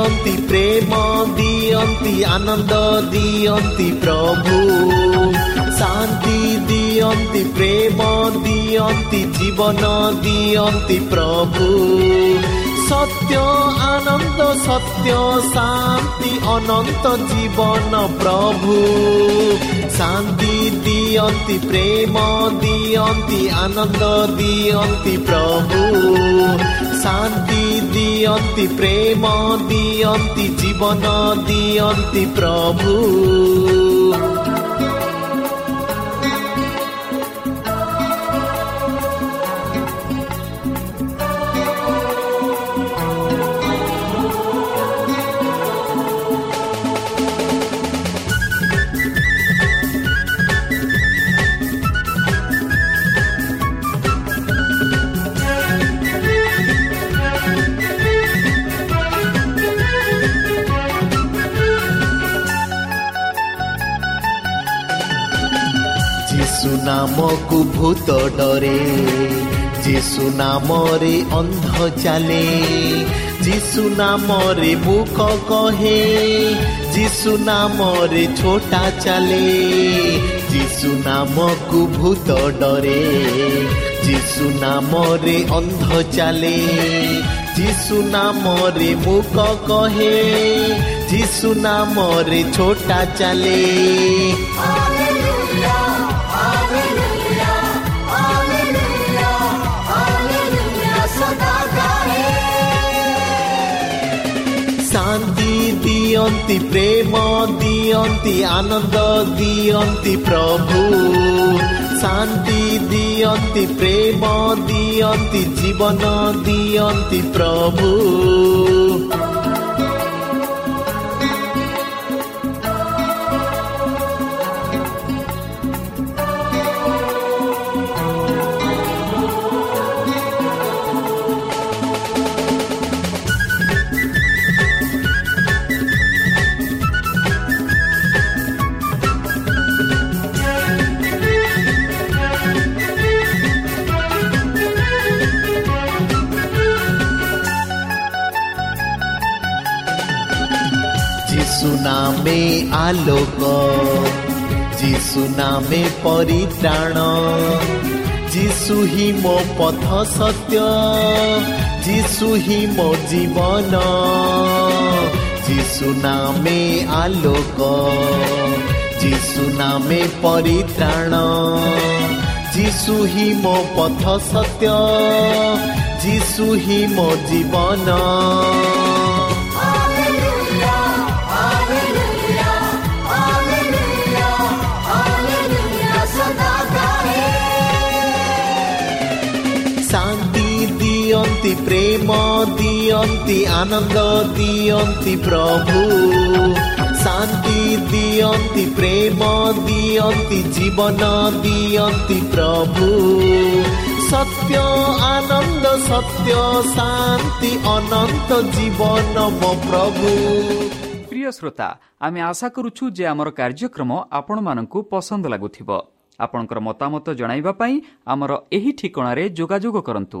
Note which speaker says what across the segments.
Speaker 1: ଦିଅନ୍ତି ପ୍ରେମ ଦିଅନ୍ତି ଆନନ୍ଦ ଦିଅନ୍ତି ପ୍ରଭୁ ଶାନ୍ତି ଦିଅନ୍ତି ପ୍ରେମ ଦିଅନ୍ତି ଜୀବନ ଦିଅନ୍ତି ପ୍ରଭୁ ସତ୍ୟ ଆନନ୍ଦ ସତ୍ୟ ଶାନ୍ତି ଅନନ୍ତ ଜୀବନ ପ୍ରଭୁ ଶାନ୍ତି ଦିଅନ୍ତି ପ୍ରେମ ଦିଅନ୍ତି ଆନନ୍ଦ ଦିଅନ୍ତି ପ୍ରଭୁ ଶାନ୍ତି দিয়ন্তি প্রেম দিয়ন্তি জীবন দিয়ন্তি প্রভু ଯୀଶୁ ନାମକୁ ଭୂତ ଡରେ ଯୀଶୁ ନାମରେ ଅନ୍ଧ ଚାଲେ ଯୀଶୁ ନାମରେ ମୁଖ କହେ ଯୀଶୁ ନାମରେ ଛୋଟା ଚାଲେ ଯୀଶୁ ନାମକୁ ଭୂତ ଡରେ ଯୀଶୁ ନାମରେ ଅନ୍ଧ ଚାଲେ ଯୀଶୁ ନାମରେ ମୁଖ କହେ ଯୀଶୁ ନାମରେ ଛୋଟା ଦିଅନ୍ତି ପ୍ରେମ ଦିଅନ୍ତି ଆନନ୍ଦ ଦିଅନ୍ତି ପ୍ରଭୁ। ଶାନ୍ତି ଦିଅନ୍ତି ପ୍ରେମ ଦିଅନ୍ତି ଜୀବନ ଦିଅନ୍ତି ପ୍ରଭୁ। আলোক যিশু নামে পরিত্রাণ যিশু হি ମୋ ପଥ ସତ୍ୟ যিশু হি ମୋ ଜୀବନ যিশু নামে আলোক যিশু নামে পরিত্রাণ যিশু হি ମୋ পথ সত্য যিশু হি ମୋ ଜୀବନ ଦିଅନ୍ତି ପ୍ରେମ ଦିଅନ୍ତି ଆନନ୍ଦ ଦିଅନ୍ତି ପ୍ରଭୁ। ଶାନ୍ତି ଦିଅନ୍ତି ପ୍ରେମ ଦିଅନ୍ତି ଜୀବନ ଦିଅନ୍ତି ପ୍ରଭୁ। ସତ୍ୟ ଆନନ୍ଦ ସତ୍ୟ ଶାନ୍ତି ଅନନ୍ତ ଜୀବନ ମୋ ପ୍ରଭୁ।
Speaker 2: ଶ୍ରୋତା ଆମେ ଆଶା କରୁଛୁ ଯେ ଆମର କାର୍ଯ୍ୟକ୍ରମ ଆପଣମାନଙ୍କୁ ପସନ୍ଦ ଲାଗୁଥିବ। ଆପଣଙ୍କର ମତାମତ ଜଣାଇବା ପାଇଁ ଆମର ଏହି ଠିକଣାରେ ଯୋଗାଯୋଗ କରନ୍ତୁ।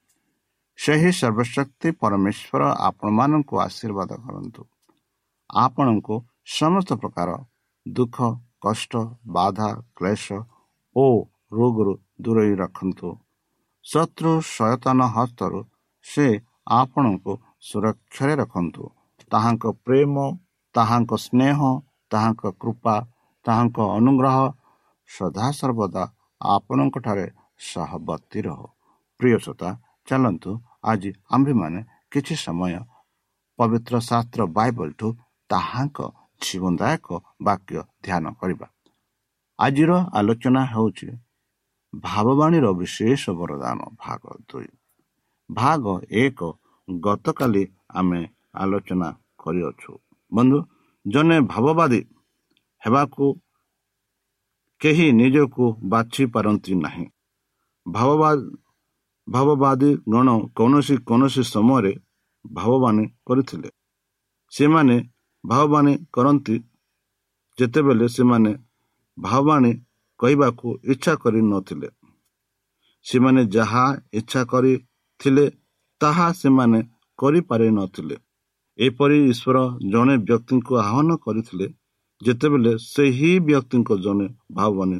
Speaker 3: ସେହି ସର୍ବଶକ୍ତି ପରମେଶ୍ୱର ଆପଣମାନଙ୍କୁ ଆଶୀର୍ବାଦ କରନ୍ତୁ। ଆପଣଙ୍କୁ ସମସ୍ତ ପ୍ରକାର ଦୁଃଖ କଷ୍ଟ ବାଧା କ୍ଲେଶ ଓ ରୋଗରୁ ଦୂରେଇ ରଖନ୍ତୁ। ଶତ୍ରୁ ସୟତନ ହସ୍ତରୁ ସେ ଆପଣଙ୍କୁ ସୁରକ୍ଷାରେ ରଖନ୍ତୁ। ତାହାଙ୍କ ପ୍ରେମ ତାହାଙ୍କ ସ୍ନେହ ତାହାଙ୍କ କୃପା ତାହାଙ୍କ ଅନୁଗ୍ରହ ସଦାସର୍ବଦା ଆପଣଙ୍କଠାରେ ସହବର୍ତ୍ତୀ ରହ। ପ୍ରିୟସତା ଚାଲନ୍ତୁ। ଆଜି ଆମ୍ଭେମାନେ କିଛି ସମୟ ପବିତ୍ର ଶାସ୍ତ୍ର ବାଇବଲଠୁ ତାହାଙ୍କ ଜୀବନଦାୟକ ବାକ୍ୟ ଧ୍ୟାନ କରିବା। ଆଜିର ଆଲୋଚନା ହେଉଛି ଭାବବାଣୀର ବିଶେଷ ବରଦାନ ଭାଗ ଦୁଇ। ଭାଗ ଏକ ଗତକାଲି ଆମେ ଆଲୋଚନା କରିଅଛୁ। ବନ୍ଧୁ ଜଣେ ଭାବବାଦୀ ହେବାକୁ କେହି ନିଜକୁ ବାଛି ପାରନ୍ତି ନାହିଁ। ଭାବବାଦ ଭାବବାଦୀ ଗଣ କୌଣସି କୌଣସି ସମୟରେ ଭାବବାଣୀ କରିଥିଲେ। ସେମାନେ ଭାବବାଣୀ କରନ୍ତି। ଯେତେବେଳେ ସେମାନେ ଭାବବାଣୀ କହିବାକୁ ଇଚ୍ଛା କରିନଥିଲେ ସେମାନେ ଯାହା ଇଚ୍ଛା କରିଥିଲେ ତାହା ସେମାନେ କରିପାରିନଥିଲେ ଏପରି ଈଶ୍ୱର ଜଣେ ବ୍ୟକ୍ତିଙ୍କୁ ଆହ୍ୱାନ କରିଥିଲେ ଯେତେବେଳେ ସେହି ବ୍ୟକ୍ତିଙ୍କ ଜଣେ ଭାବବାଣୀ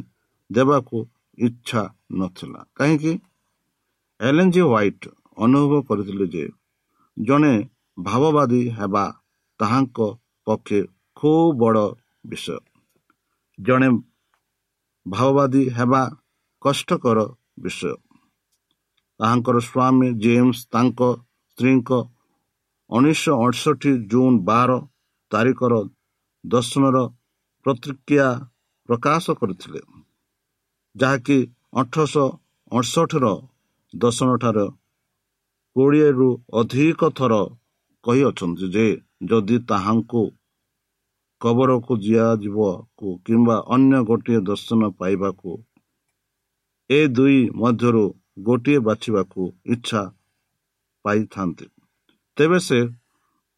Speaker 3: ଦେବାକୁ ଇଚ୍ଛା ନଥିଲା। କାହିଁକି? ଏଲେନ୍ ଜି ହ୍ୱାଇଟ୍ ଅନୁଭବ କରିଥିଲେ ଯେ ଜଣେ ଭାବବାଦୀ ହେବା ତାହାଙ୍କ ପକ୍ଷେ ଖୁବ୍ ବଡ଼ ବିଷୟ। ଜଣେ ଭାବବାଦୀ ହେବା କଷ୍ଟକର ବିଷୟ। ତାହାଙ୍କର ସ୍ୱାମୀ ଜେମ୍ସ ତାଙ୍କ ସ୍ତ୍ରୀଙ୍କ ଉଣେଇଶହ ଅଠଷଠି ଜୁନ୍ ବାର ତାରିଖର ଦର୍ଶନର ପ୍ରତିକ୍ରିୟା ପ୍ରକାଶ କରିଥିଲେ ଯାହାକି ଅଠରଶହ ଅଠଷଠିର ଦର୍ଶନଠାରୁ କୋଡ଼ିଏରୁ ଅଧିକ ଥର କହିଅଛନ୍ତି ଯେ ଯଦି ତାହାଙ୍କୁ କବରକୁ ଦିଆଯିବାକୁ କିମ୍ବା ଅନ୍ୟ ଗୋଟିଏ ଦର୍ଶନ ପାଇବାକୁ ଏ ଦୁଇ ମଧ୍ୟରୁ ଗୋଟିଏ ବାଛିବାକୁ ଇଚ୍ଛା ପାଇଥାନ୍ତେ ତେବେ ସେ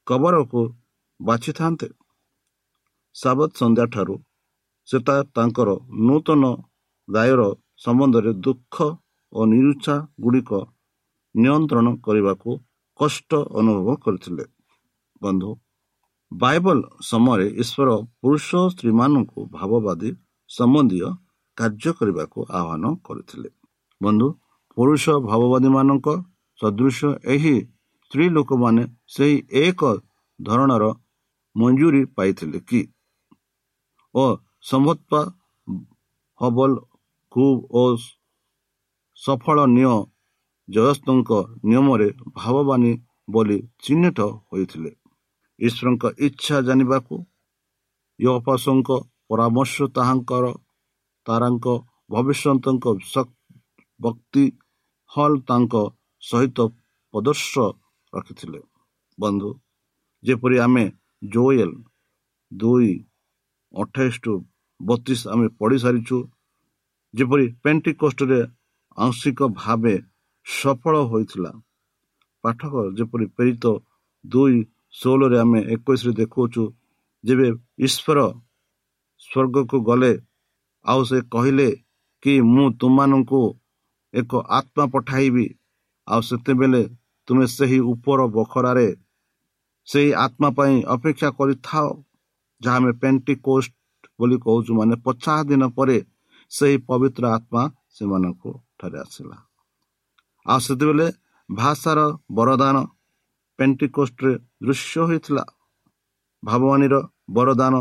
Speaker 3: କବରକୁ ବାଛିଥାନ୍ତେ। ସାବତ ସନ୍ଧ୍ୟାଠାରୁ ସେଟା ତାଙ୍କର ନୂତନ ଦାୟର ସମ୍ବନ୍ଧରେ ଦୁଃଖ ଓ ନିରୁଚ୍ଛା ଗୁଡ଼ିକ ନିୟନ୍ତ୍ରଣ କରିବାକୁ କଷ୍ଟ ଅନୁଭବ କରିଥିଲେ। ବନ୍ଧୁ ବାଇବଲ ସମୟରେ ଈଶ୍ୱର ପୁରୁଷ ସ୍ତ୍ରୀମାନଙ୍କୁ ଭାବବାଦୀ ସମ୍ବନ୍ଧୀୟ କାର୍ଯ୍ୟ କରିବାକୁ ଆହ୍ୱାନ କରିଥିଲେ। ବନ୍ଧୁ ପୁରୁଷ ଭାବବାଦୀମାନଙ୍କ ସଦୃଶ ଏହି ସ୍ତ୍ରୀ ଲୋକମାନେ ସେହି ଏକ ଧରଣର ମଞ୍ଜୁରୀ ପାଇଥିଲେ କି? ଓ ସମ୍ଭତ ହବଲ ଖୁବ୍ ଓ ସଫଳ ନିୟ ଜୟସ୍ତଙ୍କ ନିୟମରେ ଭାବବାନୀ ବୋଲି ଚିହ୍ନଟ ହୋଇଥିଲେ। ଈଶ୍ୱରଙ୍କ ଇଚ୍ଛା ଜାଣିବାକୁ ୟପାସଙ୍କ ପରାମର୍ଶ ତାହାଙ୍କର ତାରାଙ୍କ ଭବିଷ୍ୟତଙ୍କ ଭକ୍ତି ହଲ୍ ତାଙ୍କ ସହିତ ପ୍ରଦର୍ଶ ରଖିଥିଲେ। ବନ୍ଧୁ ଯେପରି ଆମେ ଜୋଏଲ ଦୁଇ ଅଠେଇଶ ଟୁ ବତିଶ ଆମେ ପଢ଼ି ସାରିଛୁ ଯେପରି ପେଣ୍ଟି କଷ୍ଟରେ ଆଂଶିକ ଭାବେ ସଫଳ ହୋଇଥିଲା ପାଠକ ଯେପରି ପ୍ରେରିତ ଦୁଇ ଷୋହଳରେ ଆମେ ଏକୋଇଶରେ ଦେଖାଉଛୁ ଯେବେ ଈଶ୍ୱର ସ୍ୱର୍ଗକୁ ଗଲେ ଆଉ ସେ କହିଲେ କି ମୁଁ ତୁମମାନଙ୍କୁ ଏକ ଆତ୍ମା ପଠାଇବି ଆଉ ସେତେବେଳେ ତୁମେ ସେହି ଉପର ବଖରାରେ ସେହି ଆତ୍ମା ପାଇଁ ଅପେକ୍ଷା କରିଥାଅ ଯାହା ଆମେ ପେଣ୍ଟି କୋଷ୍ଟ ବୋଲି କହୁଛୁ ମାନେ ପଚାଶ ଦିନ ପରେ ସେହି ପବିତ୍ର ଆତ୍ମା ସେମାନଙ୍କୁ ଠାରେ ଆସିଲା। ଆଉ ସେତେବେଳେ ଭାଷାର ବରଦାନ ପେଣ୍ଟିକୋଷ୍ଟରେ ଦୃଶ୍ୟ ହୋଇଥିଲା। ଭାବବାଣୀର ବରଦାନ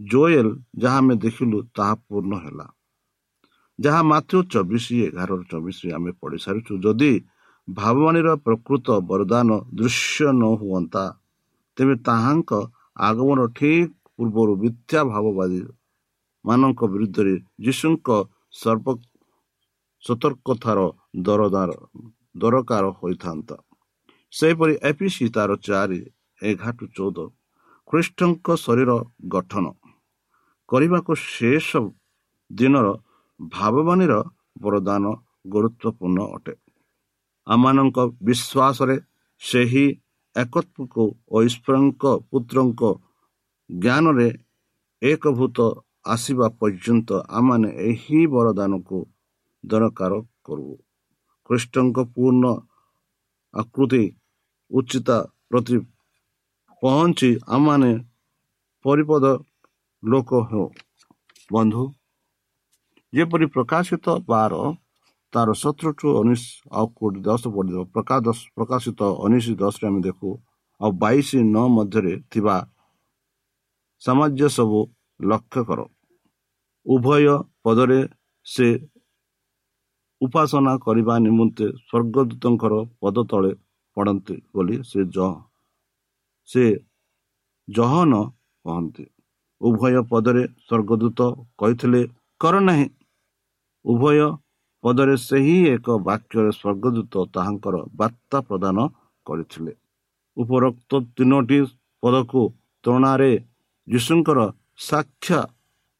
Speaker 3: ଜୋଏଲ ଯାହା ଆମେ ଦେଖିଲୁ ତାହା ପୂର୍ଣ୍ଣ ହେଲା। ଯାହା ମାତ୍ର ଚବିଶ ଏଗାର ଚବିଶ ଆମେ ପଢ଼ିସାରିଛୁ। ଯଦି ଭାବବାଣୀର ପ୍ରକୃତ ବରଦାନ ଦୃଶ୍ୟ ନ ହୁଅନ୍ତା ତେବେ ତାହାଙ୍କ ଆଗମନ ଠିକ୍ ପୂର୍ବରୁ ମିଥ୍ୟା ଭାବବାଦୀ ମାନଙ୍କ ବିରୁଦ୍ଧରେ ଯୀଶୁଙ୍କ ସର୍ବ ସତର୍କତାର ଦରଦାର ଦରକାର ହୋଇଥାନ୍ତା। ସେହିପରି ଏପିସି ତାର ଚାରି ଏଗାର ଚଉଦ ଖ୍ରୀଷ୍ଟଙ୍କ ଶରୀର ଗଠନ କରିବାକୁ ଶେଷ ଦିନର ଭାବବାଣୀର ବରଦାନ ଗୁରୁତ୍ୱପୂର୍ଣ୍ଣ ଅଟେ। ଆମମାନଙ୍କ ବିଶ୍ୱାସରେ ସେହି ଏକତ୍ବକୁ ଐଶ୍ୱରଙ୍କ ପୁତ୍ରଙ୍କ ଜ୍ଞାନରେ ଏକଭୂତ ଆସିବା ପର୍ଯ୍ୟନ୍ତ ଆମମାନେ ଏହି ବରଦାନକୁ ଦରକାର କରୁ। ଖ୍ରୀଷ୍ଟଙ୍କ ପୂର୍ଣ୍ଣ ଆକୃତି ଉଚିତ ପ୍ରତି ପହଞ୍ଚି ଆମମାନେ ପରିପଦ ଲୋକ ହେଉ। ବନ୍ଧୁ ଯେପରି ପ୍ରକାଶିତ ବାର ତାର ସତରଠୁ ଉଣେଇଶ ଆଉ କୋଟି ଦଶ ପଡ଼ିବ ପ୍ରକାଶିତ ଉଣେଇଶ ଦଶରେ ଆମେ ଦେଖୁ ଆଉ ବାଇଶ ନଅ ମଧ୍ୟରେ ଥିବା ସାମାଜ୍ୟ ସବୁ ଲକ୍ଷ୍ୟ କର। ଉଭୟ ପଦରେ ସେ ଉପାସନା କରିବା ନିମନ୍ତେ ସ୍ୱର୍ଗଦୂତଙ୍କର ପଦ ତଳେ ପଡ଼ନ୍ତି ବୋଲି ସେ ସେ ଜହନ କହନ୍ତି। ଉଭୟ ପଦରେ ସ୍ୱର୍ଗଦୂତ କହିଥିଲେ କର ନାହିଁ। ଉଭୟ ପଦରେ ସେହି ଏକ ବାକ୍ୟରେ ସ୍ୱର୍ଗଦୂତ ତାହାଙ୍କର ବାର୍ତ୍ତା ପ୍ରଦାନ କରିଥିଲେ। ଉପରୋକ୍ତ ତିନୋଟି ପଦକୁ ତୁଳନାରେ ଯୀଶୁଙ୍କର ସାକ୍ଷା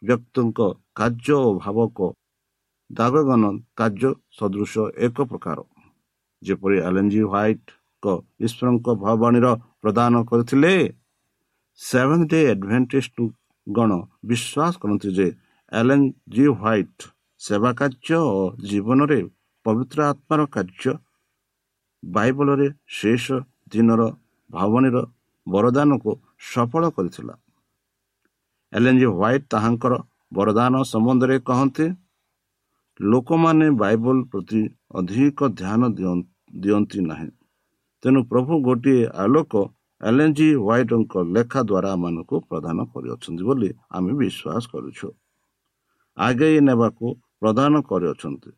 Speaker 3: ବ୍ୟକ୍ତିଙ୍କ କାର୍ଯ୍ୟ ଓ ଭାବକ ଦାଗଗନ କାର୍ଯ୍ୟ ସଦୃଶ ଏକ ପ୍ରକାର ଯେପରି ଆଲେଞ୍ଜି ହ୍ୱାଇଟ୍ଙ୍କ ଈଶ୍ୱରଙ୍କ ଭବାଣୀର ପ୍ରଦାନ କରିଥିଲେ ସେଭେନ୍ ଡେ ଆଡଭେଣ୍ଟେଜ ଗଣ ବିଶ୍ୱାସ କରନ୍ତି ଯେ ଆଲେନ୍ ଜି ହ୍ୱାଇଟ୍ ସେବା କାର୍ଯ୍ୟ ଓ ଜୀବନରେ ପବିତ୍ର ଆତ୍ମାର କାର୍ଯ୍ୟ ବାଇବଲରେ ଶେଷ ଦିନର ଭାବନୀର ବରଦାନକୁ ସଫଳ କରିଥିଲା ଏଲେନ୍ ଜି ହ୍ୱାଇଟ୍ ତାହାଙ୍କର ବରଦାନ ସମ୍ବନ୍ଧରେ କହନ୍ତି ଲୋକମାନେ ବାଇବଲ ପ୍ରତି ଅଧିକ ଧ୍ୟାନ ଦିଅନ୍ତି ନାହିଁ। ତେଣୁ ପ୍ରଭୁ ଗୋଟିଏ ଆଲୋକ ଏଲେନ୍ ଜି ହ୍ୱାଇଟ୍ଙ୍କ ଲେଖା ଦ୍ୱାରା ଆମମାନଙ୍କୁ ପ୍ରଦାନ କରିଅଛନ୍ତି ବୋଲି ଆମେ ବିଶ୍ୱାସ କରୁଛୁ। ଆଗେଇ ନେବାକୁ ପ୍ରଦାନ କରିଅଛନ୍ତି।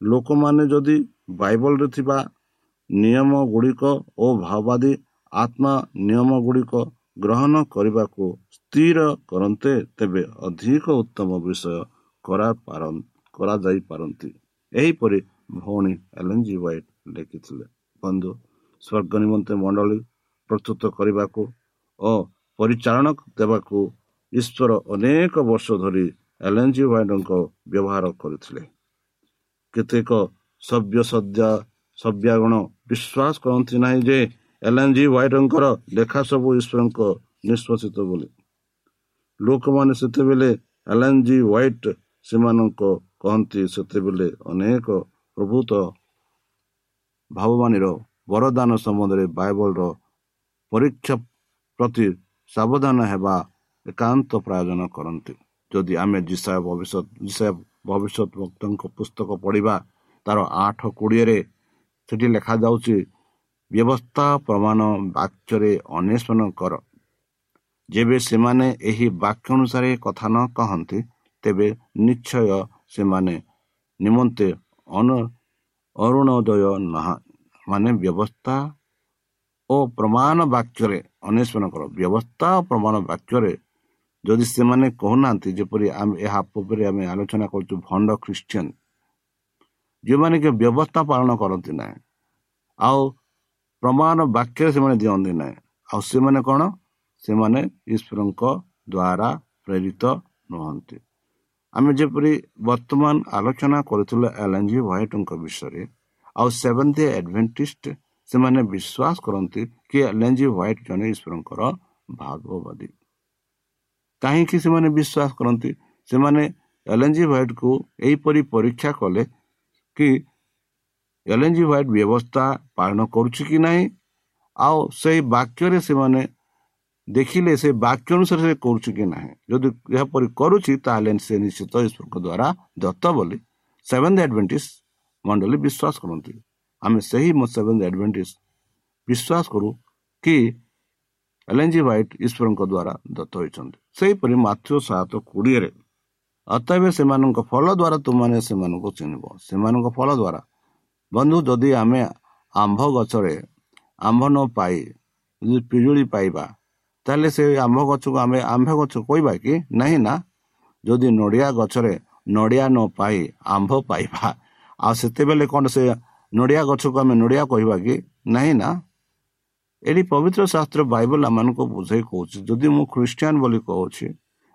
Speaker 3: ଲୋକମାନେ ଯଦି ବାଇବଲରେ ଥିବା ନିୟମ ଗୁଡ଼ିକ ଓ ଭାବାଦୀ ଆତ୍ମା ନିୟମ ଗୁଡ଼ିକ ଗ୍ରହଣ କରିବାକୁ ସ୍ଥିର କରନ୍ତେ ତେବେ ଅଧିକ ଉତ୍ତମ ବିଷୟ କରାଯାଇପାରନ୍ତି ଏହିପରି ଭଉଣୀ ଏଲେନ୍ ଜି ହ୍ୱାଇଟ୍ ଲେଖିଥିଲେ। ବନ୍ଧୁ ସ୍ୱର୍ଗ ନିମନ୍ତେ ମଣ୍ଡଳୀ ପ୍ରସ୍ତୁତ କରିବାକୁ ଓ ପରିଚାଳନା ଦେବାକୁ ଈଶ୍ୱର ଅନେକ ବର୍ଷ ଧରି ଏଲେନ୍ ଜି ହ୍ୱାଇଟ୍ଙ୍କ ବ୍ୟବହାର କରିଥିଲେ। କେତେକ ସଭ୍ୟ ସଦ୍ୟା ସଭ୍ୟାଗଣ ବିଶ୍ୱାସ କରନ୍ତି ନାହିଁ ଯେ ଏଲେନ୍ ଜି ହ୍ୱାଇଟ୍ଙ୍କର ଲେଖା ସବୁ ଈଶ୍ୱରଙ୍କ ନିଷ୍ପଷିତ ବୋଲି। ଲୋକମାନେ ସେତେବେଳେ ଏଲେନ୍ ଜି ହ୍ୱାଇଟ୍ ସେମାନଙ୍କ କହନ୍ତି ସେତେବେଳେ ଅନେକ ପ୍ରଭୁତ ଭାବବାଣୀର ବରଦାନ ସମ୍ବନ୍ଧରେ ବାଇବଲର ପରୀକ୍ଷା ପ୍ରତି ସାବଧାନ ହେବା ଏକାନ୍ତ ପ୍ରୟୋଜନ କରନ୍ତି। ଯଦି ଆମେ ଜିସାବ ଭବିଷ୍ୟତ ଜିସାବ ଭବିଷ୍ୟତ ଭକ୍ତଙ୍କ ପୁସ୍ତକ ପଢ଼ିବା ତାର ଆଠ କୋଡ଼ିଏରେ ସେଠି ଲେଖାଯାଉଛି ବ୍ୟବସ୍ଥା ପ୍ରମାଣ ବାକ୍ୟରେ ଅନ୍ୱେଷଣ କର। ଯେବେ ସେମାନେ ଏହି ବାକ୍ୟ ଅନୁସାରେ କଥା ନ କହନ୍ତି ତେବେ ନିଶ୍ଚୟ ସେମାନେ ନିମନ୍ତେ ଅରୁଣୋଦୟ ମାନେ ବ୍ୟବସ୍ଥା ଓ ପ୍ରମାଣ ବାକ୍ୟରେ ଅନ୍ୱେଷଣ କର। ବ୍ୟବସ୍ଥା ଓ ପ୍ରମାଣ ବାକ୍ୟରେ ଯଦି ସେମାନେ କହୁନାହାନ୍ତି ଯେପରି ଆମେ ଏହା ପୂର୍ବରେ ଆମେ ଆଲୋଚନା କରୁଛୁ ଭଣ୍ଡ ଖ୍ରୀଷ୍ଟିଆନ ଯେଉଁମାନେ କି ବ୍ୟବସ୍ଥା ପାଳନ କରନ୍ତି ନାହିଁ ଆଉ ପ୍ରମାଣ ବାକ୍ୟରେ ସେମାନେ ଦିଅନ୍ତି ନାହିଁ ଆଉ ସେମାନେ କ'ଣ? ସେମାନେ ଈଶ୍ୱରଙ୍କ ଦ୍ୱାରା ପ୍ରେରିତ ନୁହନ୍ତି। ଆମେ ଯେପରି ବର୍ତ୍ତମାନ ଆଲୋଚନା କରୁଥିଲେ ଏଲ୍ଏନ୍ଜି ହ୍ୱାଇଟ୍ଙ୍କ ବିଷୟରେ ଆଉ ସେଭେନ୍ ଆଡ଼ଭେଣ୍ଟିଷ୍ଟ ସେମାନେ ବିଶ୍ୱାସ କରନ୍ତି କି ଏଲ୍ଏନ୍ଜି ହ୍ୱାଇଟ୍ ଜଣେ ଈଶ୍ୱରଙ୍କର ଭାଗବାଦୀ କାହିଁକି ସେମାନେ ବିଶ୍ୱାସ କରନ୍ତି? ସେମାନେ ଏଲ୍ଏନ୍ଜି ହ୍ୱାଇଟ୍କୁ ଏହିପରି ପରୀକ୍ଷା କଲେ କି ଏଲ୍ଏନ୍ଜି ହ୍ୱାଇଟ୍ ବ୍ୟବସ୍ଥା ପାଳନ କରୁଛି କି ନାହିଁ? ଆଉ ସେହି ବାକ୍ୟରେ ସେମାନେ ଦେଖିଲେ ସେ ବାକ୍ୟ ଅନୁସାରେ ସେ କରୁଛି କି ନାହିଁ। ଯଦି ଏହାପରି କରୁଛି ତାହେଲେ ସେ ନିଶ୍ଚିତ ଈଶ୍ୱରଙ୍କ ଦ୍ୱାରା ଦତ୍ତ ବୋଲି ସେଭେନ୍ ଆଡ଼ଭେଣ୍ଟିସ୍ ମଣ୍ଡଳୀ ବିଶ୍ୱାସ କରନ୍ତି। ଆମେ ସେହି ସେଭେନ୍ ଆଡଭେଣ୍ଟିସ୍ ବିଶ୍ୱାସ କରୁ କି ଏଲ୍ ହ୍ୱାଇଟ୍ ଈଶ୍ୱରଙ୍କ ଦ୍ୱାରା ଦତ୍ତ ହୋଇଛନ୍ତି। ସେହିପରି ମାତୃ ସାତ କୋଡ଼ିଏରେ ଅତଏବ ସେମାନଙ୍କ ଫଳ ଦ୍ୱାରା ତୁମମାନେ ସେମାନଙ୍କୁ ଚିହ୍ନିବ। ସେମାନଙ୍କ ଫଳ ଦ୍ୱାରା ବନ୍ଧୁ ଯଦି ଆମେ ଆମ୍ଭ ଗଛରେ ଆମ୍ଭ ନ ପାଇ ପିଜୁଳି ପାଇବା ତାହେଲେ ସେ ଆମ୍ଭ ଗଛକୁ ଆମେ ଆମ୍ଭ ଗଛ କହିବା କି? ନାହିଁ ନା? ଯଦି ନଡ଼ିଆ ଗଛରେ ନଡ଼ିଆ ନ ପାଇ ଆମ୍ଭ ପାଇବା ଆଉ ସେତେବେଳେ କ'ଣ ସେ ନଡ଼ିଆ ଗଛକୁ ଆମେ ନଡ଼ିଆ କହିବା କି? ନାହିଁ ନା? ଏଠି ପବିତ୍ର ଶାସ୍ତ୍ର ବାଇବଲ ଆମମାନଙ୍କୁ ବୁଝେଇ କହୁଛି। ଯଦି ମୁଁ ଖ୍ରୀଷ୍ଟିଆନ ବୋଲି କହୁଛି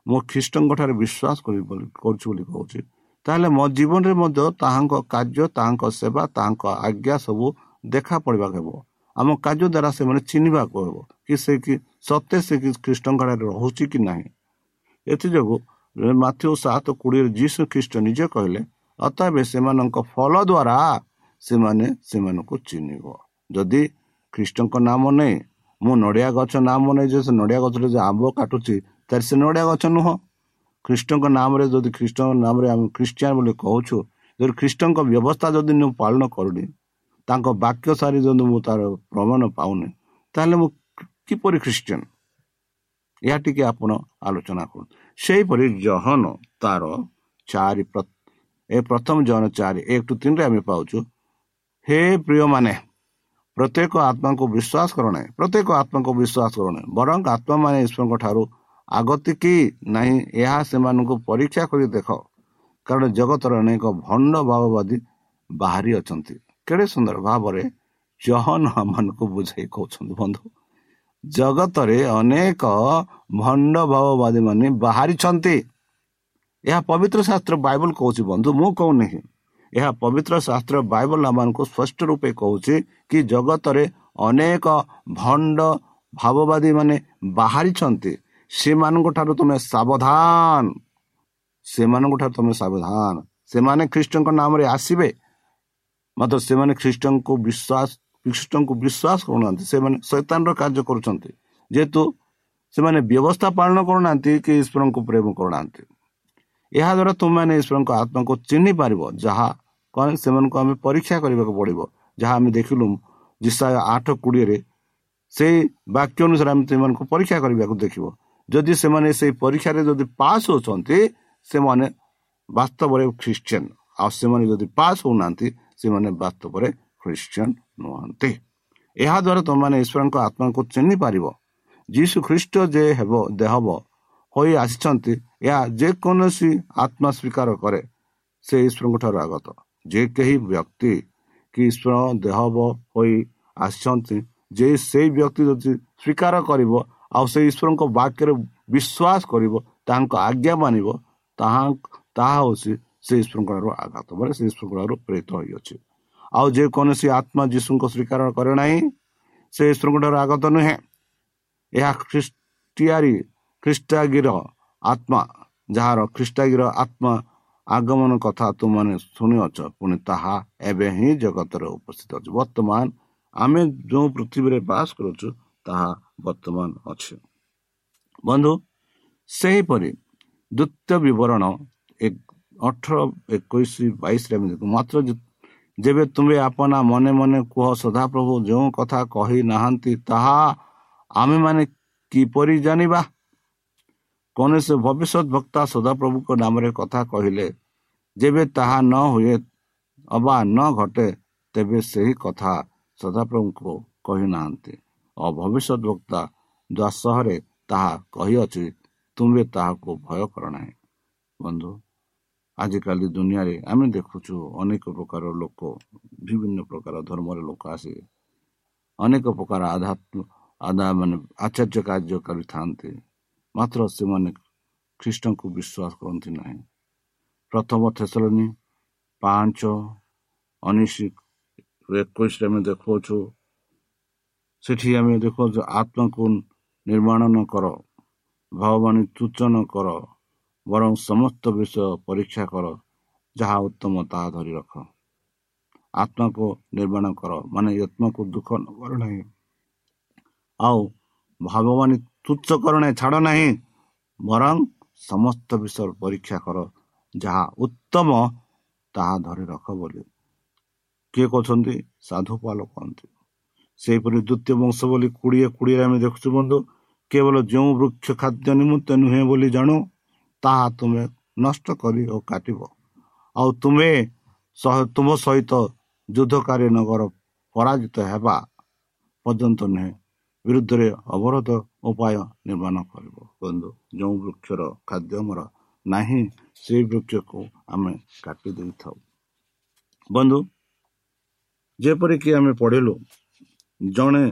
Speaker 3: ମୁଁ ଖ୍ରୀଷ୍ଟଙ୍କ ଠାରେ ବିଶ୍ୱାସ କରୁଛି ବୋଲି କହୁଛି ତାହେଲେ ମୋ ଜୀବନରେ ମଧ୍ୟ ତାହାଙ୍କ କାର୍ଯ୍ୟ ତାହାଙ୍କ ସେବା ତାହାଙ୍କ ଆଜ୍ଞା ସବୁ ଦେଖା ପଡ଼ିବାକୁ ହେବ। ଆମ କାର୍ଯ୍ୟ ଦ୍ୱାରା ସେମାନେ ଚିହ୍ନିବାକୁ ହେବ କି ସେ କି ସତ୍ୟ ସେ ଖ୍ରୀଷ୍ଟଙ୍କ ଠାରେ ରହୁଛି କି ନାହିଁ। ଏଥିଯୋଗୁଁ ମାଥ୍ୟୁ ସାତ କୋଡ଼ିଏରେ ଯୀଶୁ ଖ୍ରୀଷ୍ଟ ନିଜେ କହିଲେ ଅତଏବ ସେମାନଙ୍କ ଫଳ ଦ୍ୱାରା ସେମାନେ ସେମାନଙ୍କୁ ଚିହ୍ନିବ। ଯଦି ଖ୍ରୀଷ୍ଟଙ୍କ ନାମ ନେଇ ମୁଁ ନଡ଼ିଆ ଗଛ ନାମ ନେଇ ଯେ ସେ ନଡ଼ିଆ ଗଛରେ ଯେ ଆମ୍ବ କାଟୁଛି ତାହେଲେ ସେ ନଡ଼ିଆ ଗଛ ନୁହଁ। ଖ୍ରୀଷ୍ଟଙ୍କ ନାମରେ ଯଦି ଖ୍ରୀଷ୍ଟଙ୍କ ନାମରେ ଆମେ ଖ୍ରୀଷ୍ଟିଆନ ବୋଲି କହୁଛୁ ଯଦି ଖ୍ରୀଷ୍ଟଙ୍କ ବ୍ୟବସ୍ଥା ଯଦି ମୁଁ ପାଳନ କରୁନି ତାଙ୍କ ବାକ୍ୟ ସାରି ଯଦି ମୁଁ ତାର ପ୍ରମାଣ ପାଉନି। ତାହେଲେ ମୁଁ କିପରି ଖ୍ରୀଷ୍ଟିଆନ? ଏହା ଟିକେ ଆପଣ ଆଲୋଚନା କରନ୍ତୁ। ସେହିପରି ଜହନ ତାର ଚାରି ଏ ପ୍ରଥମ ଜହନ ଚାରି ଏକ ଟୁ ତିନିରେ ଆମେ ପାଉଛୁ ହେ ପ୍ରିୟମାନେ ପ୍ରତ୍ୟେକ ଆତ୍ମାଙ୍କୁ ବିଶ୍ୱାସ କର ନାହିଁ ପ୍ରତ୍ୟେକ ଆତ୍ମାଙ୍କୁ ବିଶ୍ୱାସ କର ନାହିଁ ବରଂ ଆତ୍ମାମାନେ ଈଶ୍ୱରଙ୍କ ଠାରୁ ଆଗତି କି ନାହିଁ ଏହା ସେମାନଙ୍କୁ ପରୀକ୍ଷା କରି ଦେଖ କାରଣ ଜଗତର ଅନେକ ଭଣ୍ଡ ଭାବବାଦୀ ବାହାରି ଅଛନ୍ତି। କେଡ଼େ ସୁନ୍ଦର ଭାବରେ ଜହନ ମାନଙ୍କୁ ବୁଝାଇ କହୁଛନ୍ତି ବନ୍ଧୁ। ଜଗତରେ ଅନେକ ଭଣ୍ଡ ଭାବବାଦୀ ମାନେ ବାହାରିଛନ୍ତି। ଏହା ପବିତ୍ର ଶାସ୍ତ୍ର ବାଇବଲ କହୁଛି ବନ୍ଧୁ ମୁଁ କହୁନାହିଁ। ଏହା ପବିତ୍ର ଶାସ୍ତ୍ର ବାଇବଲ ଆମମାନଙ୍କୁ ସ୍ପଷ୍ଟ ରୂପେ କହୁଛି କି ଜଗତରେ ଅନେକ ଭଣ୍ଡ ଭାବବାଦୀ ମାନେ ବାହାରିଛନ୍ତି। ସେମାନଙ୍କ ଠାରୁ ତୁମେ ସାବଧାନ। ସେମାନଙ୍କ ଠାରୁ ତୁମେ ସାବଧାନ। ସେମାନେ ଖ୍ରୀଷ୍ଟଙ୍କ ନାମରେ ଆସିବେ। ମାତ୍ର ସେମାନେ ଖ୍ରୀଷ୍ଟଙ୍କୁ ବିଶ୍ୱାସ ଖ୍ରୀଷ୍ଟଙ୍କୁ ବିଶ୍ୱାସ କରୁନାହାନ୍ତି ସେମାନେ ଶୈତାନର କାର୍ଯ୍ୟ କରୁଛନ୍ତି ଯେହେତୁ ସେମାନେ ବ୍ୟବସ୍ଥା ପାଳନ କରୁନାହାନ୍ତି କି ଈଶ୍ୱରଙ୍କୁ ପ୍ରେମ କରୁନାହାନ୍ତି ଏହାଦ୍ୱାରା ତୁମେମାନେ ଈଶ୍ୱରଙ୍କ ଆତ୍ମାକୁ ଚିହ୍ନି ପାରିବ ଯାହା କ'ଣ ସେମାନଙ୍କୁ ଆମେ ପରୀକ୍ଷା କରିବାକୁ ପଡ଼ିବ ଯାହା ଆମେ ଦେଖିଲୁ ଜିସାୟ ଆଠ କୋଡ଼ିଏରେ ସେଇ ବାକ୍ୟ ଅନୁସାରେ ଆମେ ସେମାନଙ୍କୁ ପରୀକ୍ଷା କରିବାକୁ ଦେଖିବ ଯଦି ସେମାନେ ସେଇ ପରୀକ୍ଷାରେ ଯଦି ପାସ୍ ହେଉଛନ୍ତି ସେମାନେ ବାସ୍ତବରେ ଖ୍ରୀଷ୍ଟିଆନ ଆଉ ସେମାନେ ଯଦି ପାସ୍ ହେଉନାହାନ୍ତି ସେମାନେ ବାସ୍ତବରେ ଖ୍ରୀଷ୍ଟିଆନ ନୁହନ୍ତି ଏହାଦ୍ୱାରା ତୁମମାନେ ଈଶ୍ୱରଙ୍କ ଆତ୍ମାକୁ ଚିହ୍ନି ପାରିବ ଯୀଶୁ ଖ୍ରୀଷ୍ଟ ଯେ ହେବ ଦେହବ ହୋଇ ଆସିଛନ୍ତି ଏହା ଯେକୌଣସି ଆତ୍ମା ସ୍ୱୀକାର କରେ ସେ ଈଶ୍ୱରଙ୍କ ଠାରୁ ଆଗତ ଯେ କେହି ବ୍ୟକ୍ତି କି ଈଶ୍ୱର ଦେହବ ହୋଇ ଆସିଛନ୍ତି ଯେ ସେଇ ବ୍ୟକ୍ତି ଯଦି ସ୍ୱୀକାର କରିବ ଆଉ ସେ ଈଶ୍ୱରଙ୍କ ବାକ୍ୟରେ ବିଶ୍ୱାସ କରିବ ତାଙ୍କ ଆଜ୍ଞା ମାନିବ ତାହା ତାହା ହେଉଛି ସେ ଠାରୁ ଆଘାତ ମାନେ ସେ ଠାରୁ ପ୍ରେରିତ ହୋଇଅଛି। ଆଉ ଯେକୌଣସି ଆତ୍ମା ଯୀଶୁଙ୍କ ସ୍ୱୀକାର କରେ ନାହିଁ ସେ ଠାରୁ ଆଗତ ନୁହେଁ। ଏହା ଖ୍ରୀଷ୍ଟିଆରି ଖ୍ରୀଷ୍ଟାଗିର ଆତ୍ମା ଯାହାର ଖ୍ରୀଷ୍ଟାଗିର ଆତ୍ମା ଆଗମନ କଥା ତୁମାନେ ଶୁଣିଅଛ ପୁଣି ତାହା ଏବେ ହିଁ ଜଗତରେ ଉପସ୍ଥିତ ଅଛି। ବର୍ତ୍ତମାନ ଆମେ ଯେଉଁ ପୃଥିବୀରେ ବାସ କରୁଛୁ ତାହା ବର୍ତ୍ତମାନ ଅଛି। ବନ୍ଧୁ ସେହିପରି ଦ୍ୱିତୀୟ ବିବରଣ ଅଠର ଏକୋଇଶ ବାଇଶରେ ଆମେ ଦେଖୁ ମାତ୍ର ଯେବେ ତୁମେ ଆପଣା ମନେ ମନେ କୁହ ସଦାପ୍ରଭୁ ଯେଉଁ କଥା କହି ନାହାନ୍ତି ତାହା ଆମେମାନେ କିପରି ଜାଣିବା କୌଣସି ଭବିଷ୍ୟତ ବକ୍ତା ସଦାପ୍ରଭୁଙ୍କ ନାମରେ କଥା କହିଲେ ଯେବେ ତାହା ନ ହୁଏ ଅବା ନ ଘଟେ ତେବେ ସେହି କଥା ସଦାପ୍ରଭୁଙ୍କୁ କହିନାହାନ୍ତି ଓ ଭବିଷ୍ୟତ ବକ୍ତା ଦ୍ୱାସହରେ ତାହା କହିଅଛି ତୁମେ ତାହାକୁ ଭୟ କର ନାହିଁ ବନ୍ଧୁ ଆଜିକାଲି ଦୁନିଆରେ ଆମେ ଦେଖୁଛୁ ଅନେକ ପ୍ରକାର ଲୋକ ବିଭିନ୍ନ ପ୍ରକାର ଧର୍ମର ଲୋକ ଆସି ଅନେକ ପ୍ରକାର ଆଧ୍ୟାତ୍ମ ଆଦା ମାନେ ଆଚାର୍ଯ୍ୟ କାର୍ଯ୍ୟ କରିଥାନ୍ତି ମାତ୍ର ସେମାନେ ଖ୍ରୀଷ୍ଟଙ୍କୁ ବିଶ୍ୱାସ କରନ୍ତି ନାହିଁ ପ୍ରଥମ ଥେସଲନି ପାଞ୍ଚ ଉଣେଇଶ ଏକୋଇଶରେ ଆମେ ଦେଖାଉଛୁ ସେଠି ଆମେ ଦେଖାଉଛୁ ଆତ୍ମାକୁ ନିର୍ମାଣ ନ କର ଭଗବାନୀ ସୂଚନ କର ବରଂ ସମସ୍ତ ବିଷୟ ପରୀକ୍ଷା କର ଯାହା ଉତ୍ତମ ତାହା ଧରି ରଖ। ଆତ୍ମାକୁ ନିର୍ମାଣ କର ମାନେ ଆତ୍ମାକୁ ଦୁଃଖ କର ନାହିଁ। ଆଉ ଭଗବାନ ତୁଚ୍ଛ କର ନାହିଁ ଛାଡ଼ ନାହିଁ ବରଂ ସମସ୍ତ ବିଷୟ ପରୀକ୍ଷା କର ଯାହା ଉତ୍ତମ ତାହା ଧରି ରଖ ବୋଲି। କିଏ କହୁଛନ୍ତି? ସାଧୁପାଲ କହନ୍ତି। ସେହିପରି ଦ୍ୱିତୀୟ ବଂଶ ବୋଲି କୋଡ଼ିଏ କୋଡ଼ିଏରେ ଆମେ ଦେଖୁଛୁ ବନ୍ଧୁ କେବଳ ଯେଉଁ ବୃକ୍ଷ ଖାଦ୍ୟ ନିମନ୍ତେ ନୁହେଁ ବୋଲି ଜାଣୁ ତାହା ତୁମେ ନଷ୍ଟ କରି ଓ କାଟିବ। ଆଉ ତୁମେ ତୁମ ସହିତ ଯୁଦ୍ଧକାରୀ ନଗର ପରାଜିତ ହେବା ପର୍ଯ୍ୟନ୍ତ ନୁହେଁ ବିରୁଦ୍ଧରେ ଅବରୋଧ ଉପାୟ ନିର୍ମାଣ କରିବ। ବନ୍ଧୁ ଯେଉଁ ବୃକ୍ଷର ଖାଦ୍ୟ ଆମର ନାହିଁ ସେଇ ବୃକ୍ଷକୁ ଆମେ କାଟି ଦେଇଥାଉ। ବନ୍ଧୁ ଯେପରିକି ଆମେ ପଢ଼ିଲୁ ଜଣେ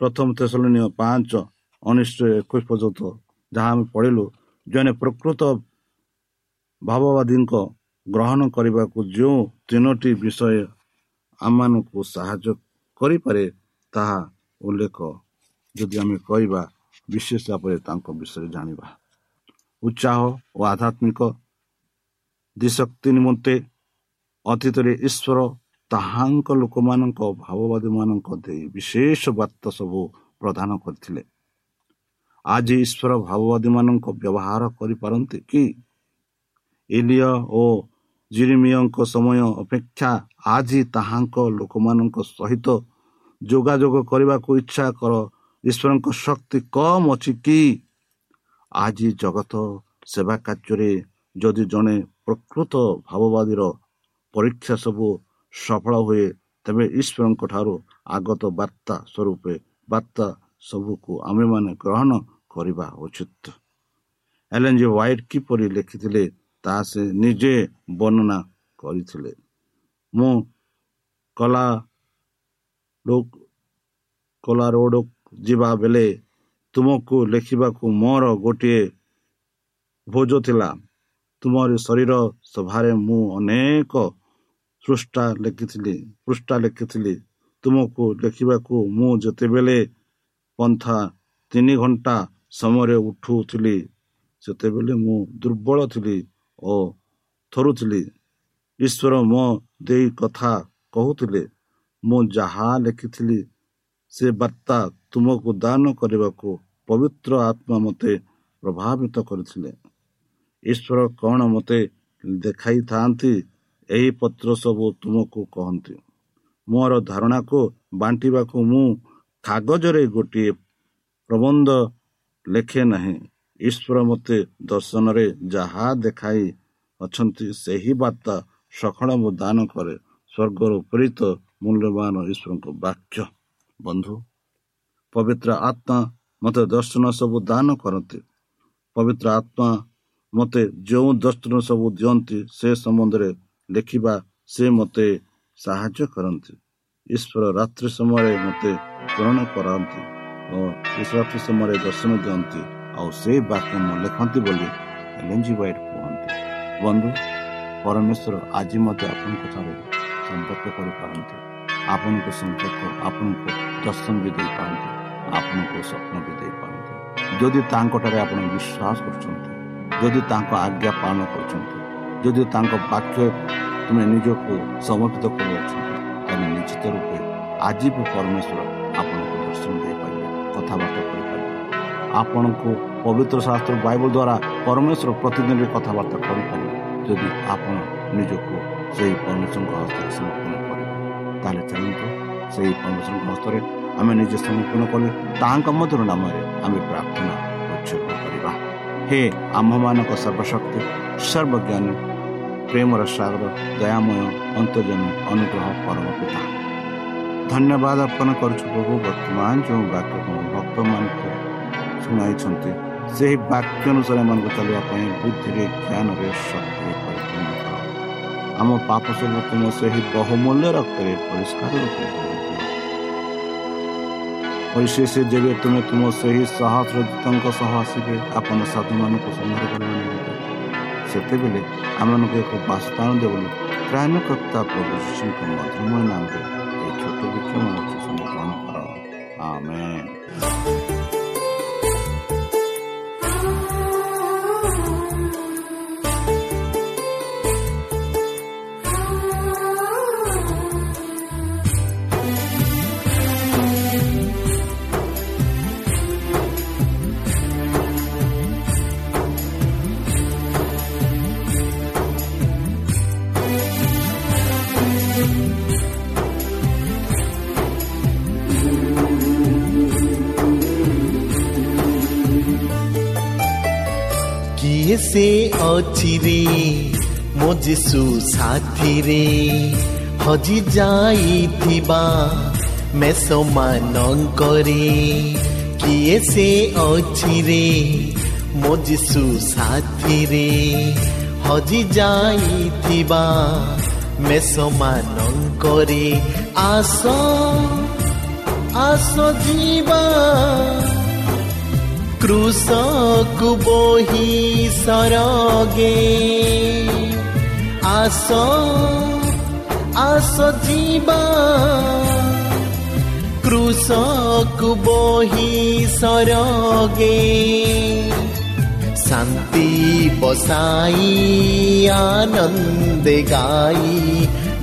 Speaker 3: ପ୍ରଥମ ତେସଲନୀୟ ପାଞ୍ଚ ଉଣେଇଶ ଏକୋଇଶ ପର୍ଯ୍ୟନ୍ତ ଯାହା ଆମେ ପଢ଼ିଲୁ ଜଣେ ପ୍ରକୃତ ଭାବବାଦୀଙ୍କ ଗ୍ରହଣ କରିବାକୁ ଯେଉଁ ତିନୋଟି ବିଷୟ ଆମମାନଙ୍କୁ ସାହାଯ୍ୟ କରିପାରେ ତାହା ଉଲ୍ଲେଖ। ଯଦି ଆମେ କହିବା ବିଶେଷ ଭାବରେ ତାଙ୍କ ବିଷୟରେ ଜାଣିବା। ଉତ୍ସାହ ଓ ଆଧ୍ୟାତ୍ମିକ ଦିଶକ୍ତି ନିମନ୍ତେ ଅତୀତରେ ଈଶ୍ୱର ତାହାଙ୍କ ଲୋକମାନଙ୍କ ଭାବବାଦୀ ମାନଙ୍କ ଦେଇ ବିଶେଷ ବାର୍ତ୍ତା ସବୁ ପ୍ରଦାନ କରିଥିଲେ। ଆଜି ଈଶ୍ୱର ଭାବବାଦୀ ମାନଙ୍କ ବ୍ୟବହାର କରିପାରନ୍ତି କି? ଏଲିୟ ଓ ଜିରିମିୟଙ୍କ ସମୟ ଅପେକ୍ଷା ଆଜି ତାହାଙ୍କ ଲୋକମାନଙ୍କ ସହିତ ଯୋଗାଯୋଗ କରିବାକୁ ଇଚ୍ଛା କର। ଈଶ୍ୱରଙ୍କ ଶକ୍ତି କମ୍ ଅଛି କି? ଆଜି ଜଗତ ସେବା କାର୍ଯ୍ୟରେ ଯଦି ଜଣେ ପ୍ରକୃତ ଭାବବାଦୀର ପରୀକ୍ଷା ସବୁ ସଫଳ ହୁଏ ତେବେ ଈଶ୍ୱରଙ୍କ ଠାରୁ ଆଗତ ବାର୍ତ୍ତା ସ୍ୱରୂପ ବାର୍ତ୍ତା ସବୁକୁ ଆମେମାନେ ଗ୍ରହଣ କରିବା ଉଚିତ। ଏଲେନ୍ ଜି ହ୍ୱାଇଟ୍ କିପରି ଲେଖିଥିଲେ ତାହା ସେ ନିଜେ ବର୍ଣ୍ଣନା କରିଥିଲେ। ମୁଁ କଲା କଲା ରୋଡ଼ ଯିବା ବେଳେ ତୁମକୁ ଲେଖିବାକୁ ମୋର ଗୋଟିଏ ଭୋଜ ଥିଲା। ତୁମର ଶରୀର ସଭାରେ ମୁଁ ଅନେକ ପୃଷ୍ଠା ଲେଖିଥିଲି ପୃଷ୍ଠା ଲେଖିଥିଲି। ତୁମକୁ ଲେଖିବାକୁ ମୁଁ ଯେତେବେଳେ ପନ୍ଥା ତିନି ଘଣ୍ଟା ସମୟରେ ଉଠୁଥିଲି ସେତେବେଳେ ମୁଁ ଦୁର୍ବଳ ଥିଲି ଓ ଥରୁଥିଲି। ଈଶ୍ୱର ମୋ ଦେଇ କଥା କହୁଥିଲେ ମୁଁ ଯାହା ଲେଖିଥିଲି ସେ ବାର୍ତ୍ତା ତୁମକୁ ଦାନ କରିବାକୁ ପବିତ୍ର ଆତ୍ମା ମୋତେ ପ୍ରଭାବିତ କରିଥିଲେ। ଈଶ୍ୱର କ'ଣ ମୋତେ ଦେଖାଇଥାନ୍ତି ଏହି ପତ୍ର ସବୁ ତୁମକୁ କହନ୍ତି। ମୋର ଧାରଣାକୁ ବାଣ୍ଟିବାକୁ ମୁଁ କାଗଜରେ ଗୋଟିଏ ପ୍ରବନ୍ଧ ଲେଖେ ନାହିଁ। ଈଶ୍ୱର ମୋତେ ଦର୍ଶନରେ ଯାହା ଦେଖାଇ ଅଛନ୍ତି ସେହି ବାର୍ତ୍ତା ସକାଳ ମୁଁ ଦାନ କରେ। ସ୍ୱର୍ଗର ଉପରିତ ମୂଲ୍ୟବାନ ଈଶ୍ୱରଙ୍କ ବାକ୍ୟ। ବନ୍ଧୁ ପବିତ୍ର ଆତ୍ମା ମୋତେ ଦର୍ଶନ ସବୁ ଦାନ କରନ୍ତି। ପବିତ୍ର ଆତ୍ମା ମୋତେ ଯେଉଁ ଦର୍ଶନ ସବୁ ଦିଅନ୍ତି ସେ ସମ୍ବନ୍ଧରେ ଲେଖିବା ସେ ମୋତେ ସାହାଯ୍ୟ କରନ୍ତି। ଈଶ୍ୱର ରାତ୍ରି ସମୟରେ ମୋତେ ପୂରଣ କରନ୍ତି। ଓ ରାତ୍ରି ସମୟରେ ଦର୍ଶନ ଦିଅନ୍ତି ଆଉ ସେ ବାକ୍ୟ ମୁଁ ଲେଖନ୍ତି ବୋଲି କୁହନ୍ତି। ବନ୍ଧୁ ପରମେଶ୍ୱର ଆଜି ମଧ୍ୟ ଆପଣଙ୍କ ଠାରେ ସମ୍ପର୍କ କରିପାରନ୍ତି। ଆପଣଙ୍କ ସମ୍ପର୍କ ଆପଣଙ୍କୁ ଦର୍ଶନ ବି ଦେଇପାରନ୍ତି ଆପଣଙ୍କୁ ସ୍ୱପ୍ନ ବି ଦେଇପାରନ୍ତି। ଯଦି ତାଙ୍କଠାରେ ଆପଣ ବିଶ୍ୱାସ କରୁଛନ୍ତି ଯଦି ତାଙ୍କ ଆଜ୍ଞା ପାଳନ କରୁଛନ୍ତି ଯଦି ତାଙ୍କ ବାକ୍ୟ ତୁମେ ନିଜକୁ ସମର୍ପିତ କରୁଅଛନ୍ତି ତାହେଲେ ନିଶ୍ଚିତ ରୂପେ ଆଜି ବି ପରମେଶ୍ୱର ଆପଣଙ୍କୁ ଦର୍ଶନ ଦେଇପାରିବେ। କଥାବାର୍ତ୍ତା କରିପାରିବେ ଆପଣଙ୍କୁ ପବିତ୍ର ଶାସ୍ତ୍ର ବାଇବଲ ଦ୍ୱାରା ପରମେଶ୍ୱର ପ୍ରତିଦିନ କଥାବାର୍ତ୍ତା କରିପାରିବେ ଯଦି ଆପଣ ନିଜକୁ ସେହି ପରମେଶ୍ୱରଙ୍କ ହସ୍ତରେ ସମର୍ପଣ କରିବେ ତାହେଲେ ଚାଲନ୍ତୁ ସେହି ପରମେଶ୍ୱରଙ୍କ ହସ୍ତରେ ଆମେ ନିଜେ ସମର୍ପଣ କଲେ ତାହାଙ୍କ ମଧ୍ୟର ନାମରେ ଆମେ ପ୍ରାର୍ଥନା ଉତ୍ସର୍ଗ କରିବା ହେ ଆମ୍ଭମାନଙ୍କ ସର୍ବଶକ୍ତି ସର୍ବଜ୍ଞାନୀ ପ୍ରେମର ସାଗର ଦୟାମୟ ଅନ୍ତର୍ଜମୀ ଅନୁଗ୍ରହ ପରମ ପିତା ଧନ୍ୟବାଦ ଅର୍ପଣ କରୁଛୁ ପ୍ରଭୁ ବର୍ତ୍ତମାନ ଯେଉଁ ବାକ୍ୟ ଭକ୍ତମାନଙ୍କୁ ଶୁଣାଇଛନ୍ତି ସେହି ବାକ୍ୟ ଅନୁସାରେ ଏମାନଙ୍କୁ ଚାଲିବା ପାଇଁ ବୁଦ୍ଧିରେ ଜ୍ଞାନରେ ଶକ୍ତିରେ ପରିପୂର୍ଣ୍ଣ କର। ଆମ ପାପ ସବୁ ତୁମ ସେହି ବହୁମୂଲ୍ୟ ରକ୍ତରେ ପରିଷ୍କାର ପରିଶେଷ ଯେବେ ତୁମେ ତୁମ ସେହି ସହସ୍ରଦୂତଙ୍କ ସହ ଆସିବେ ଆପଣ ସାଧୁମାନଙ୍କୁ ସଂହାର କରିବା ନିମନ୍ତେ ସେତେବେଳେ ଆମମାନଙ୍କୁ ଏକ ବାସ୍ତାନ ଦେବଲି ତ୍ରାଣକର୍ତ୍ତା ପ୍ରଭୁ ଯୀଶୁଙ୍କ ମଧୁମୟ ନାମରେ ଏହି ଛୋଟ ବିକ୍ଷମ ସମର୍ପଣ କର
Speaker 1: ଅଛି ରେ ମୋ ଯୀଶୁ ସାଥିରେ ହଜି ଯାଇଥିବା ମେଷମାନଙ୍କରେ କିଏ ସେ ଅଛି ରେ ମୋ ଯୀଶୁ ସାଥିରେ ହଜି ଯାଇଥିବା ମେଷମାନଙ୍କରେ ଆସ ଆସ ଯିବା କୃଷକୁ ବହି ସରଗେ ଆସ ଆସ ଯିବା କୃଷକୁ ବହି ସରଗେ ଶାନ୍ତି ବସାଇ ଆନନ୍ଦେ ଗାଇ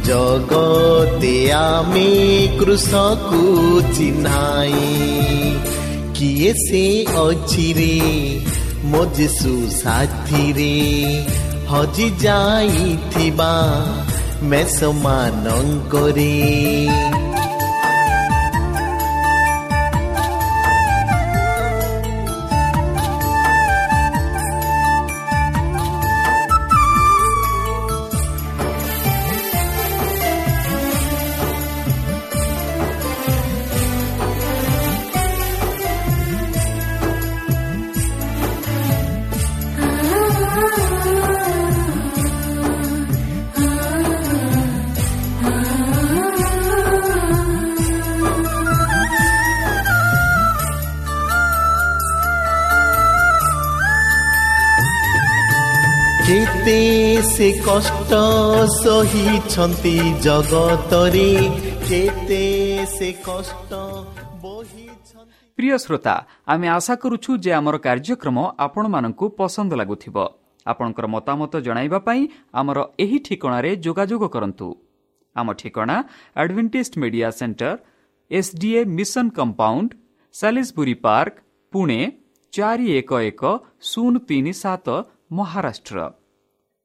Speaker 1: ଜଗତେ ଆମେ କୃଷକୁ ଚିହ୍ନାଇ କିଏ ସେ ଅଛି ରେ ମୋ ଯୀଶୁ ସାଥିରେ ହଜି ଯାଇଥିବା ମେଷମାନଙ୍କରେ কষ্ট সহিছন্তি জগতরে কেতে সে কষ্ট বহিছন্তি
Speaker 2: প্রিয় শ্রোতা আমি আশা করুছু যে আমার কার্যক্রম আপনমানকু পছন্দ লাগুথিব আপনকর মতামত জনাইবা পাই আমার এই ঠিকনারে যোগাযোগ করন্তু আম ঠিকনা Adventist media centre SDA mission compound Salisbury park Pune চারি এক এক শূন্য তিন সাত Maharashtra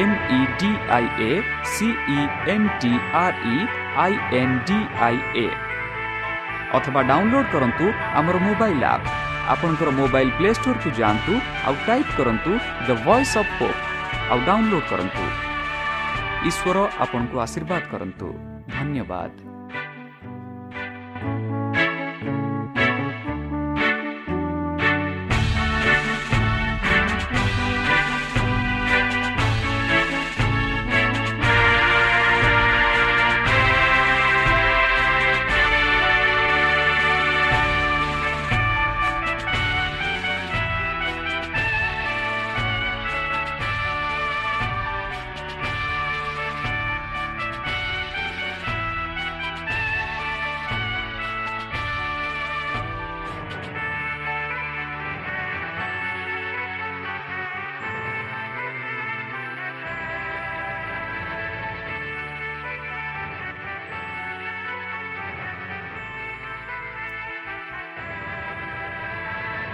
Speaker 2: M E D I A C E N T R E I N D I A ଅଥବା ଡାଉନଲୋଡ୍ କରନ୍ତୁ ଆମର ମୋବାଇଲ୍ ଆପ୍ ଆପଣଙ୍କର ମୋବାଇଲ୍ ପ୍ଲେ ଷ୍ଟୋରକୁ ଯାଆନ୍ତୁ ଆଉ ଟାଇପ୍ କରନ୍ତୁ ଦ ଭଏସ୍ ଅଫ୍ ପୋପ୍ ଆଉ ଡାଉନଲୋଡ୍ କରନ୍ତୁ। ଈଶ୍ୱର ଆପଣଙ୍କୁ ଆଶୀର୍ବାଦ କରନ୍ତୁ। ଧନ୍ୟବାଦ।